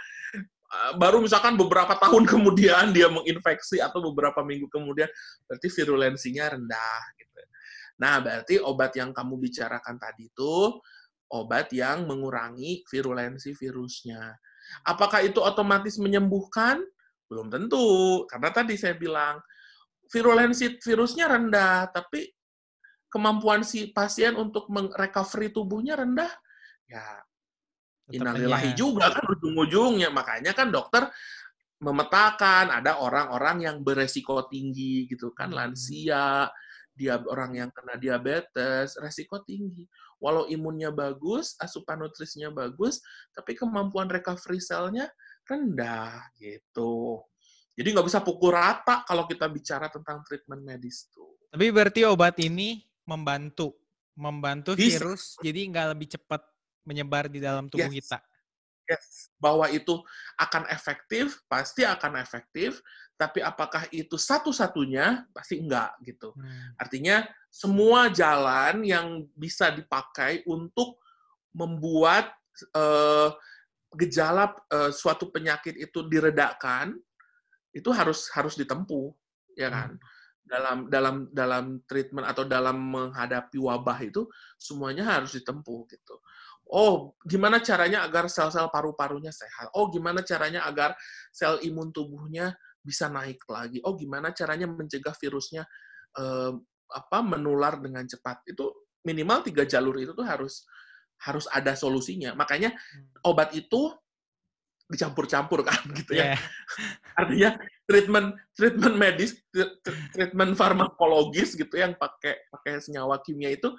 Speaker 1: Uh, baru misalkan beberapa tahun kemudian dia menginfeksi atau beberapa minggu kemudian berarti virulensinya rendah gitu. Nah, berarti obat yang kamu bicarakan tadi itu obat yang mengurangi virulensi virusnya. Apakah itu otomatis menyembuhkan? Belum tentu, karena tadi saya bilang virulensi virusnya rendah, tapi kemampuan si pasien untuk merecovery tubuhnya rendah, ya
Speaker 3: aja.
Speaker 1: juga kan ujung-ujungnya. Makanya kan dokter memetakan ada orang-orang yang beresiko tinggi gitu kan,
Speaker 3: Hmm.
Speaker 1: lansia, dia orang yang kena diabetes, resiko tinggi. Walau imunnya bagus, asupan nutrisinya bagus, tapi kemampuan recovery selnya rendah gitu. Jadi nggak bisa pukul rata kalau kita bicara tentang treatment medis tuh.
Speaker 3: Tapi berarti obat ini membantu, membantu
Speaker 1: Bisa.
Speaker 3: virus jadi nggak lebih cepat menyebar di dalam tubuh
Speaker 1: Yes.
Speaker 3: kita.
Speaker 1: Yes, bahwa itu akan efektif, pasti akan efektif, tapi apakah itu satu-satunya? Pasti enggak gitu.
Speaker 3: Hmm.
Speaker 1: Artinya semua jalan yang bisa dipakai untuk membuat eh, gejala eh, suatu penyakit itu diredakan, itu harus harus ditempuh, ya kan? Dalam dalam dalam treatment atau dalam menghadapi wabah itu semuanya harus ditempuh gitu. Oh, gimana caranya agar sel-sel paru-parunya sehat? Oh, gimana caranya agar sel imun tubuhnya bisa naik lagi? Oh, gimana caranya mencegah virusnya eh, apa menular dengan cepat? Itu minimal tiga jalur itu tuh harus harus ada solusinya. Makanya obat itu dicampur-campur kan gitu ya.
Speaker 3: Yeah.
Speaker 1: Artinya treatment treatment medis, tre- tre- treatment farmakologis gitu yang pakai pakai senyawa kimia itu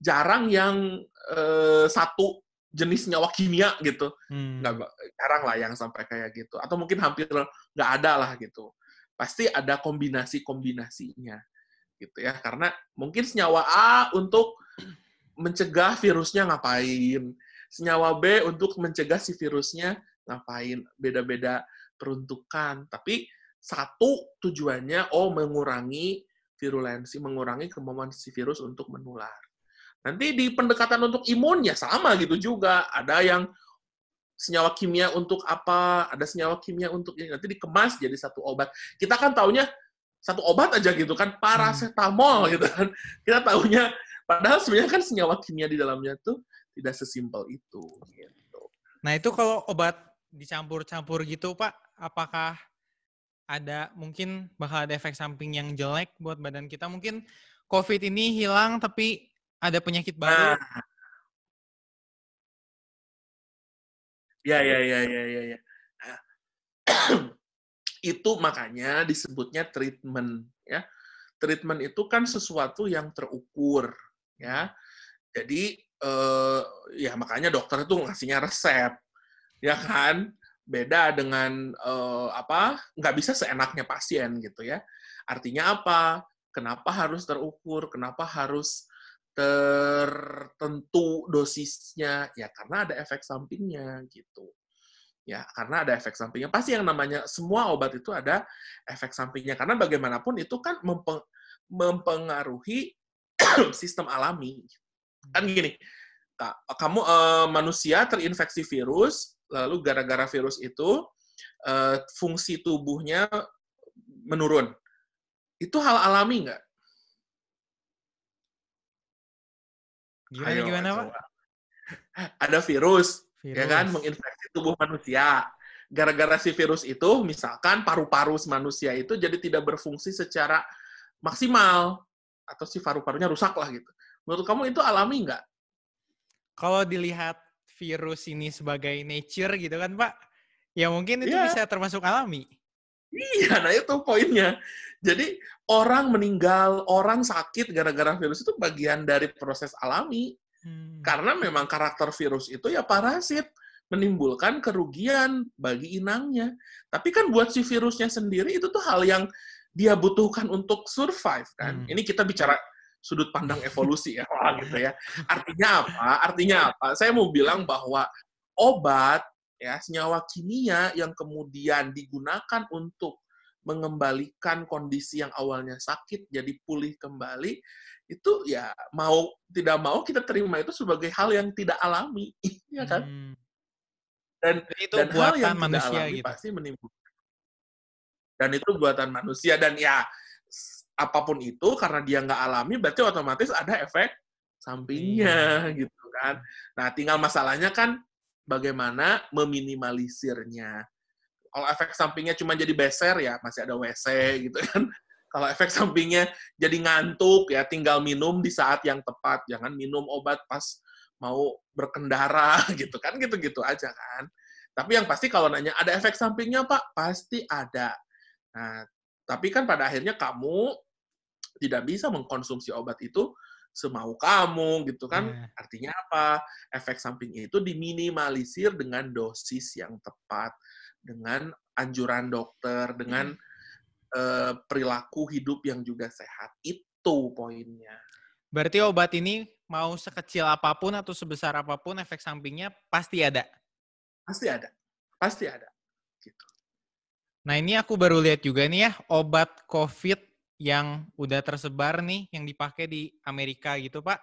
Speaker 1: jarang yang eh, satu jenis senyawa kimia gitu.
Speaker 3: Hmm.
Speaker 1: Nggak jarang lah yang sampai kayak gitu. Atau mungkin hampir nggak ada lah gitu. Pasti ada kombinasi-kombinasinya gitu ya. Karena mungkin senyawa A untuk mencegah virusnya ngapain, senyawa B untuk mencegah si virusnya ngapain, beda-beda peruntukan. Tapi satu tujuannya, oh mengurangi virulensi, mengurangi kemampuan si virus untuk menular. Nanti di pendekatan untuk imun ya sama gitu juga. Ada yang senyawa kimia untuk apa, ada senyawa kimia untuk ini. Nanti dikemas jadi satu obat. Kita kan taunya satu obat aja gitu kan, paracetamol gitu kan. Kita taunya, padahal sebenarnya kan senyawa kimia di dalamnya tuh tidak sesimpel itu. Gitu.
Speaker 3: Nah itu kalau obat dicampur-campur gitu Pak, apakah ada mungkin bakal ada efek samping yang jelek buat badan kita? Mungkin COVID ini hilang tapi ada penyakit baru.
Speaker 1: Nah, ya, ya, ya, ya, ya, ya. Nah, itu makanya disebutnya treatment, ya. Treatment itu kan sesuatu yang terukur, ya. Jadi eh, ya makanya dokter itu ngasihnya resep, ya kan? Beda dengan eh, apa? Nggak bisa seenaknya pasien gitu ya. Artinya apa? Kenapa harus terukur? Kenapa harus tertentu dosisnya? Ya karena ada efek sampingnya gitu. Ya, karena ada efek sampingnya. Pasti yang namanya semua obat itu ada efek sampingnya karena bagaimanapun itu kan mempe- mempengaruhi sistem alami. Kan gini, Kak, kamu eh, manusia terinfeksi virus, lalu gara-gara virus itu eh, fungsi tubuhnya menurun. Itu hal alami nggak?
Speaker 3: Gimana
Speaker 1: Ayo,
Speaker 3: gimana Pak?
Speaker 1: Ada virus,
Speaker 3: Virus.
Speaker 1: ya kan, menginfeksi tubuh manusia. Gara-gara si virus itu, misalkan paru-paru manusia itu jadi tidak berfungsi secara maksimal, atau si paru-parunya rusak lah gitu. Menurut kamu itu alami nggak?
Speaker 3: Kalau dilihat virus ini sebagai nature gitu kan Pak, ya mungkin itu
Speaker 1: Iya.
Speaker 3: bisa termasuk alami.
Speaker 1: Iya, nah itu poinnya. Jadi orang meninggal, orang sakit gara-gara virus itu bagian dari proses alami.
Speaker 3: Hmm.
Speaker 1: Karena memang karakter virus itu ya parasit, menimbulkan kerugian bagi inangnya. Tapi kan buat si virusnya sendiri itu tuh hal yang dia butuhkan untuk survive kan.
Speaker 3: Hmm.
Speaker 1: Ini kita bicara sudut pandang evolusi ya, Wah, gitu ya. Artinya apa? Artinya apa? Saya mau bilang bahwa obat ya senyawa kimia yang kemudian digunakan untuk mengembalikan kondisi yang awalnya sakit jadi pulih kembali itu ya mau tidak mau kita terima itu sebagai hal yang tidak alami ya kan
Speaker 3: Hmm.
Speaker 1: dan
Speaker 3: Jadi itu
Speaker 1: dan hal
Speaker 3: buatan
Speaker 1: yang tidak
Speaker 3: manusia
Speaker 1: alami
Speaker 3: gitu.
Speaker 1: pasti menimbulkan dan itu buatan manusia dan ya apa pun itu karena dia nggak alami berarti otomatis ada efek sampingnya
Speaker 3: Iya.
Speaker 1: gitu kan nah tinggal masalahnya kan bagaimana meminimalisirnya kalau efek sampingnya cuma jadi beser ya masih ada WC gitu kan. Kalau efek sampingnya jadi ngantuk ya tinggal minum di saat yang tepat. Jangan minum obat pas mau berkendara gitu kan gitu-gitu aja kan. Tapi yang pasti kalau nanya ada efek sampingnya pak? Pasti ada. Nah tapi kan pada akhirnya kamu tidak bisa mengkonsumsi obat itu semau kamu gitu kan.
Speaker 3: Iya.
Speaker 1: artinya apa? Efek samping itu diminimalisir dengan dosis yang tepat dengan anjuran dokter dengan eh, perilaku hidup yang juga sehat itu poinnya
Speaker 3: Berarti obat ini mau sekecil apa pun atau sebesar apa pun efek sampingnya pasti ada.
Speaker 1: pasti ada pasti ada gitu
Speaker 3: Nah ini aku baru lihat juga nih ya obat COVID yang udah tersebar nih yang dipakai di Amerika gitu Pak.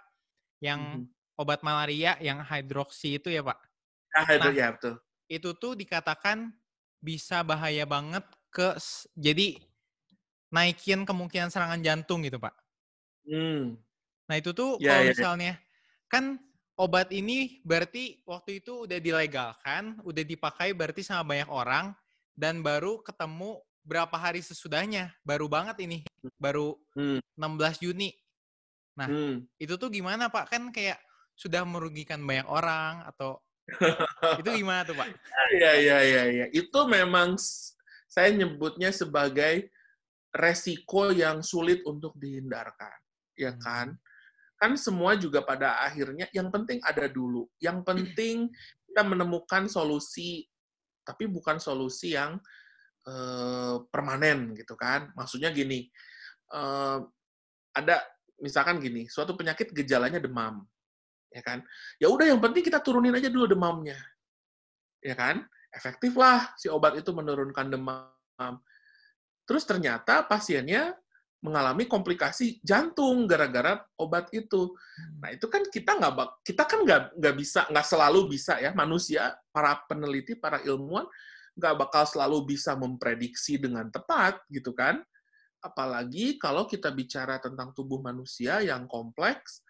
Speaker 3: Yang
Speaker 1: Mhm.
Speaker 3: obat malaria yang hidroksi itu ya Pak.
Speaker 1: ya, itu
Speaker 3: Nah,
Speaker 1: ya betul
Speaker 3: Itu tuh dikatakan bisa bahaya banget ke jadi naikin kemungkinan serangan jantung gitu Pak.
Speaker 1: Hmm.
Speaker 3: Nah itu tuh
Speaker 1: Ya,
Speaker 3: kalau
Speaker 1: ya, ya.
Speaker 3: misalnya kan obat ini berarti waktu itu udah dilegalkan, udah dipakai berarti sama banyak orang dan baru ketemu berapa hari sesudahnya, baru banget ini, baru
Speaker 1: Hmm.
Speaker 3: 16 Juni. Nah.
Speaker 1: Hmm.
Speaker 3: Itu tuh gimana Pak? Kan kayak sudah merugikan banyak orang atau itu gimana tuh Pak?
Speaker 1: Iya, iya, iya, iya. Itu memang saya nyebutnya sebagai resiko yang sulit untuk dihindarkan, ya
Speaker 3: Hmm.
Speaker 1: kan? Kan semua juga pada akhirnya yang penting ada dulu. Yang penting kita menemukan solusi, tapi bukan solusi yang eh, permanen gitu kan? Maksudnya gini, eh, ada misalkan gini, suatu penyakit gejalanya demam, ya kan? Ya udah yang penting kita turunin aja dulu demamnya, ya kan? Efektif lah si obat itu menurunkan demam. Terus ternyata pasiennya mengalami komplikasi jantung gara-gara obat itu. Nah itu kan kita nggak kita kan nggak nggak bisa nggak selalu bisa ya manusia para peneliti para ilmuwan nggak bakal selalu bisa memprediksi dengan tepat gitu kan. Apalagi kalau kita bicara tentang tubuh manusia yang kompleks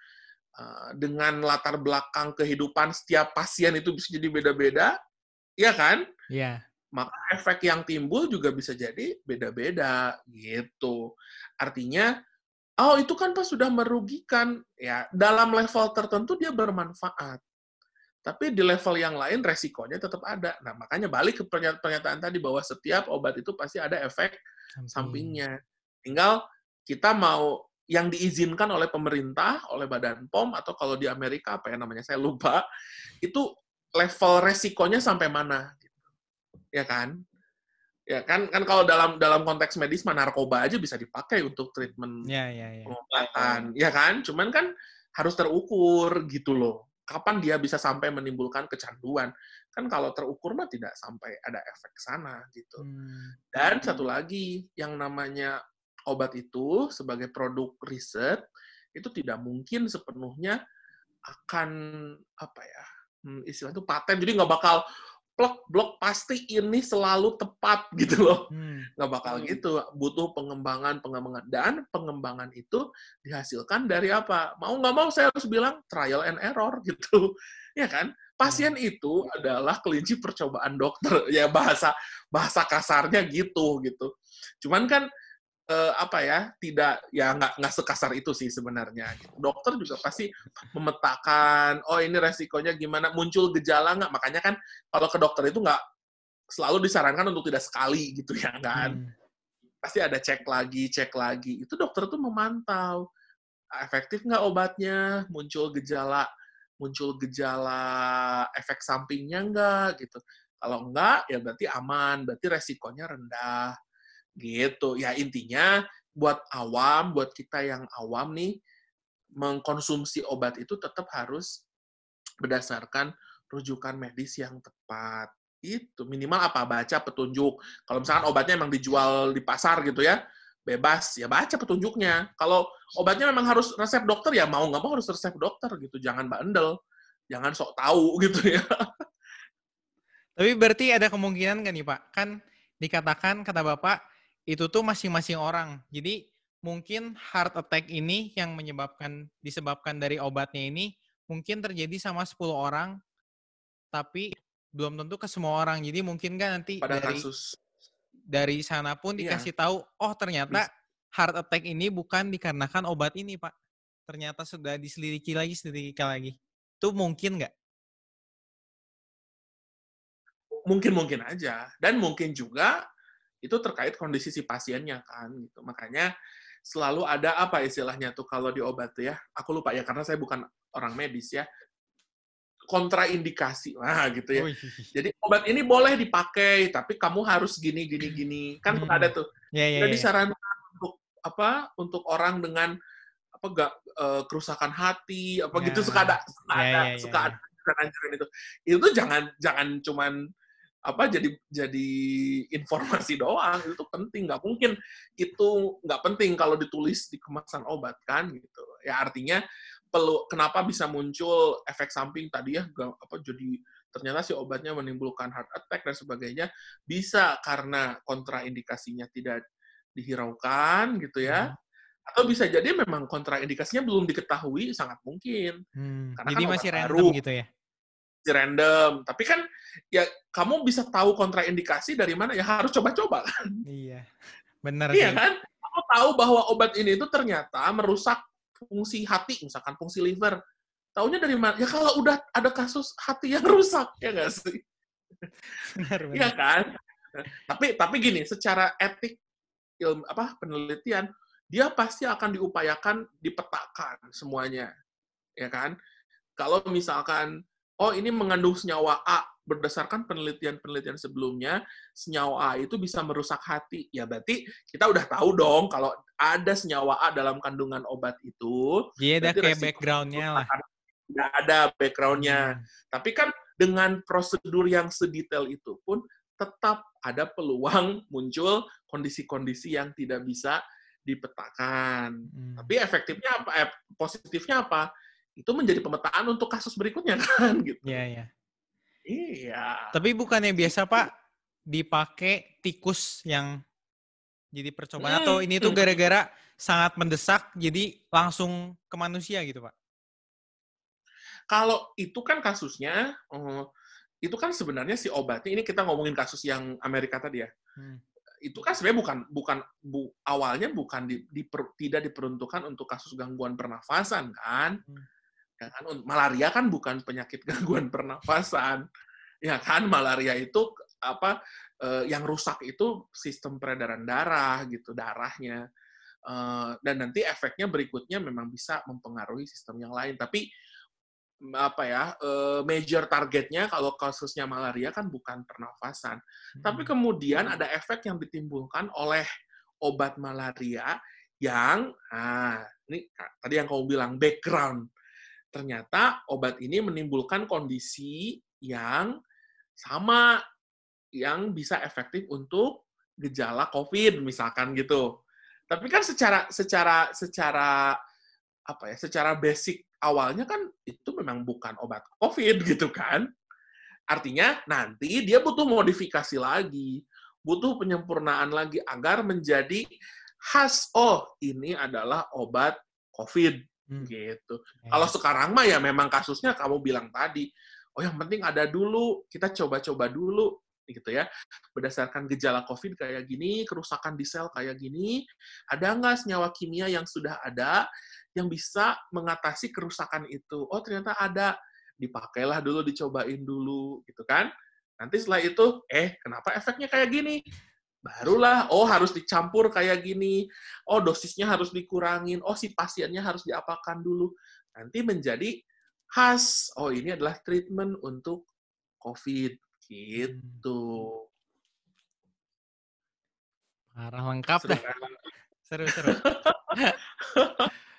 Speaker 1: dengan latar belakang kehidupan setiap pasien itu bisa jadi beda-beda, ya kan?
Speaker 3: Iya.
Speaker 1: maka efek yang timbul juga bisa jadi beda-beda gitu. Artinya, oh itu kan pas sudah merugikan ya dalam level tertentu dia bermanfaat. Tapi di level yang lain resikonya tetap ada. Nah, makanya balik ke pernyataan, pernyataan tadi bahwa setiap obat itu pasti ada efek sampingnya. Tinggal kita mau yang diizinkan oleh pemerintah, oleh Badan POM atau kalau di Amerika apa ya namanya saya lupa, itu level resikonya sampai mana gitu. Ya kan? Ya kan kan kalau dalam dalam konteks medis mah narkoba aja bisa dipakai untuk treatment
Speaker 3: Iya, iya, iya.
Speaker 1: pengobatan, ya kan? Cuman kan harus terukur gitu loh. Kapan dia bisa sampai menimbulkan kecanduan? Kan kalau terukur mah tidak sampai ada efek sana gitu.
Speaker 3: Hmm.
Speaker 1: Dan satu lagi, yang namanya obat itu sebagai produk riset itu tidak mungkin sepenuhnya akan apa ya hmm, istilah itu paten. Jadi nggak bakal plek blok pasti ini selalu tepat gitu loh.
Speaker 3: Hmm.
Speaker 1: nggak bakal
Speaker 4: Hmm.
Speaker 1: gitu. Butuh pengembangan pengembangan. Dan pengembangan itu dihasilkan dari apa? Mau nggak mau saya harus bilang trial and error gitu. Ya kan? Pasien itu adalah kelinci percobaan dokter. Ya bahasa bahasa kasarnya gitu gitu. Cuman kan eh, apa ya tidak ya nggak nggak sekasar itu sih sebenarnya gitu. dokter juga pasti memetakan oh ini resikonya gimana muncul gejala nggak makanya kan kalau ke dokter itu nggak selalu disarankan untuk tidak sekali gitu ya kan.
Speaker 3: Hmm.
Speaker 1: Pasti ada cek lagi, cek lagi. Itu dokter tuh memantau efektif nggak obatnya, muncul gejala muncul gejala efek sampingnya nggak gitu. Kalau enggak, ya berarti aman, berarti resikonya rendah. Gitu. Ya intinya buat awam, buat kita yang awam nih, mengkonsumsi obat itu tetap harus berdasarkan rujukan medis yang tepat. Itu minimal apa? Baca petunjuk. Kalau misalkan obatnya emang dijual di pasar gitu ya, bebas ya baca petunjuknya. Kalau obatnya memang harus resep dokter ya mau nggak mau harus resep dokter gitu. Jangan bandel, jangan sok tahu gitu ya.
Speaker 3: Tapi berarti ada kemungkinan kan nih Pak? Kan dikatakan kata Bapak itu tuh masing-masing orang. Jadi mungkin heart attack ini yang menyebabkan disebabkan dari obatnya ini mungkin terjadi sama 10 orang tapi belum tentu ke semua orang. Jadi mungkin kan nanti
Speaker 1: Pada
Speaker 3: dari
Speaker 1: kasus
Speaker 3: dari sana pun
Speaker 1: Iya.
Speaker 3: dikasih tahu, oh ternyata heart attack ini bukan dikarenakan obat ini, Pak. Ternyata sudah diselidiki lagi, selidiki lagi. Itu mungkin nggak?
Speaker 1: mungkin-mungkin aja dan mungkin juga itu terkait kondisi si pasiennya kan gitu. Makanya selalu ada apa istilahnya tuh kalau di obat tuh ya. Aku lupa ya karena saya bukan orang medis ya. Kontraindikasi. Nah, gitu ya. Jadi obat ini boleh dipakai tapi kamu harus gini gini gini. Kan
Speaker 3: Hmm.
Speaker 1: ada tuh.
Speaker 3: Ya,
Speaker 1: Udah
Speaker 3: ya.
Speaker 1: disarankan untuk apa? Untuk orang dengan apa gak kerusakan hati apa gitu
Speaker 3: Ya.
Speaker 1: suka ada suka
Speaker 3: Ya,
Speaker 1: ada
Speaker 3: ya, ya,
Speaker 1: suka
Speaker 3: ya.
Speaker 1: ada anjuran itu. Itu jangan jangan cuman apa jadi jadi informasi doang itu penting. Nggak mungkin itu nggak penting kalau ditulis di kemasan obat kan gitu. Ya artinya perlu kenapa bisa muncul efek samping tadi ya apa jadi ternyata si obatnya menimbulkan heart attack dan sebagainya bisa karena kontraindikasinya tidak dihiraukan gitu ya. Atau bisa jadi memang kontraindikasinya belum diketahui sangat mungkin.
Speaker 3: Hmm,
Speaker 1: Karena
Speaker 3: Jadi
Speaker 1: kan
Speaker 3: masih random
Speaker 1: baru.
Speaker 3: gitu ya?
Speaker 1: Random tapi kan ya kamu bisa tahu kontraindikasi dari mana ya harus coba-coba kan
Speaker 3: Iya. Benar
Speaker 1: Iya
Speaker 3: sih.
Speaker 1: kan? Kamu tahu bahwa obat ini itu ternyata merusak fungsi hati, misalkan fungsi liver. Taunya dari mana? Ya kalau udah ada kasus hati yang rusak, ya nggak sih?
Speaker 3: Benar,
Speaker 1: Iya
Speaker 3: benar.
Speaker 1: kan? Tapi tapi gini, secara etik ilmu apa penelitian, dia pasti akan diupayakan dipetakan semuanya, ya kan? Kalau misalkan oh ini mengandung senyawa A berdasarkan penelitian-penelitian sebelumnya, senyawa A itu bisa merusak hati. Ya berarti kita udah tahu dong kalau ada senyawa A dalam kandungan obat itu,
Speaker 3: Jadi ada kayak background-nya lah.
Speaker 1: Tidak ada background-nya.
Speaker 3: Hmm.
Speaker 1: Tapi kan dengan prosedur yang sedetail itu pun tetap ada peluang muncul kondisi-kondisi yang tidak bisa dipetakan.
Speaker 3: Hmm.
Speaker 1: Tapi efektifnya apa? Eh, positifnya apa? Itu menjadi pemetaan untuk kasus berikutnya kan gitu.
Speaker 3: Iya, iya.
Speaker 1: Iya.
Speaker 3: Tapi bukannya biasa, Pak, dipakai tikus yang jadi percobaan atau ini tuh
Speaker 1: Hmm.
Speaker 3: gara-gara sangat mendesak jadi langsung ke manusia gitu, Pak?
Speaker 1: Kalau itu kan kasusnya, eh, itu kan sebenarnya si obatnya ini kita ngomongin kasus yang Amerika tadi ya.
Speaker 3: Hmm.
Speaker 1: Itu kan sebenarnya bukan bukan bu, awalnya bukan di, diper- tidak diperuntukkan untuk kasus gangguan pernafasan kan.
Speaker 3: Hmm.
Speaker 1: Ya kan malaria kan bukan penyakit gangguan pernafasan. Ya kan malaria itu apa eh, yang rusak itu sistem peredaran darah gitu, darahnya. Eh, dan nanti efeknya berikutnya memang bisa mempengaruhi sistem yang lain. Tapi apa ya eh, major targetnya kalau kasusnya malaria kan bukan pernafasan, tapi
Speaker 3: Hmm.
Speaker 1: kemudian ada efek yang ditimbulkan oleh obat malaria yang ah ini tadi yang kamu bilang background. Ternyata obat ini menimbulkan kondisi yang sama yang bisa efektif untuk gejala COVID misalkan gitu. Tapi kan secara secara secara apa ya? Secara basic awalnya kan itu memang bukan obat COVID gitu kan. Artinya nanti dia butuh modifikasi lagi, butuh penyempurnaan lagi agar menjadi khas oh ini adalah obat COVID
Speaker 3: Hmm.
Speaker 1: gitu.
Speaker 3: Ya.
Speaker 1: Kalau sekarang mah ya memang kasusnya kamu bilang tadi, oh yang penting ada dulu, kita coba-coba dulu gitu ya. Berdasarkan gejala COVID kayak gini, kerusakan di sel kayak gini, ada nggak senyawa kimia yang sudah ada yang bisa mengatasi kerusakan itu? Oh ternyata ada, dipakailah dulu, dicobain dulu gitu kan. Nanti setelah itu, eh kenapa efeknya kayak gini? Barulah, oh harus dicampur kayak gini. Oh dosisnya harus dikurangin. Oh si pasiennya harus diapakan dulu. Nanti menjadi khas. Oh ini adalah treatment untuk COVID. Gitu.
Speaker 3: Parah lengkap
Speaker 1: Seru
Speaker 3: dah.
Speaker 1: kan?
Speaker 3: Seru seru.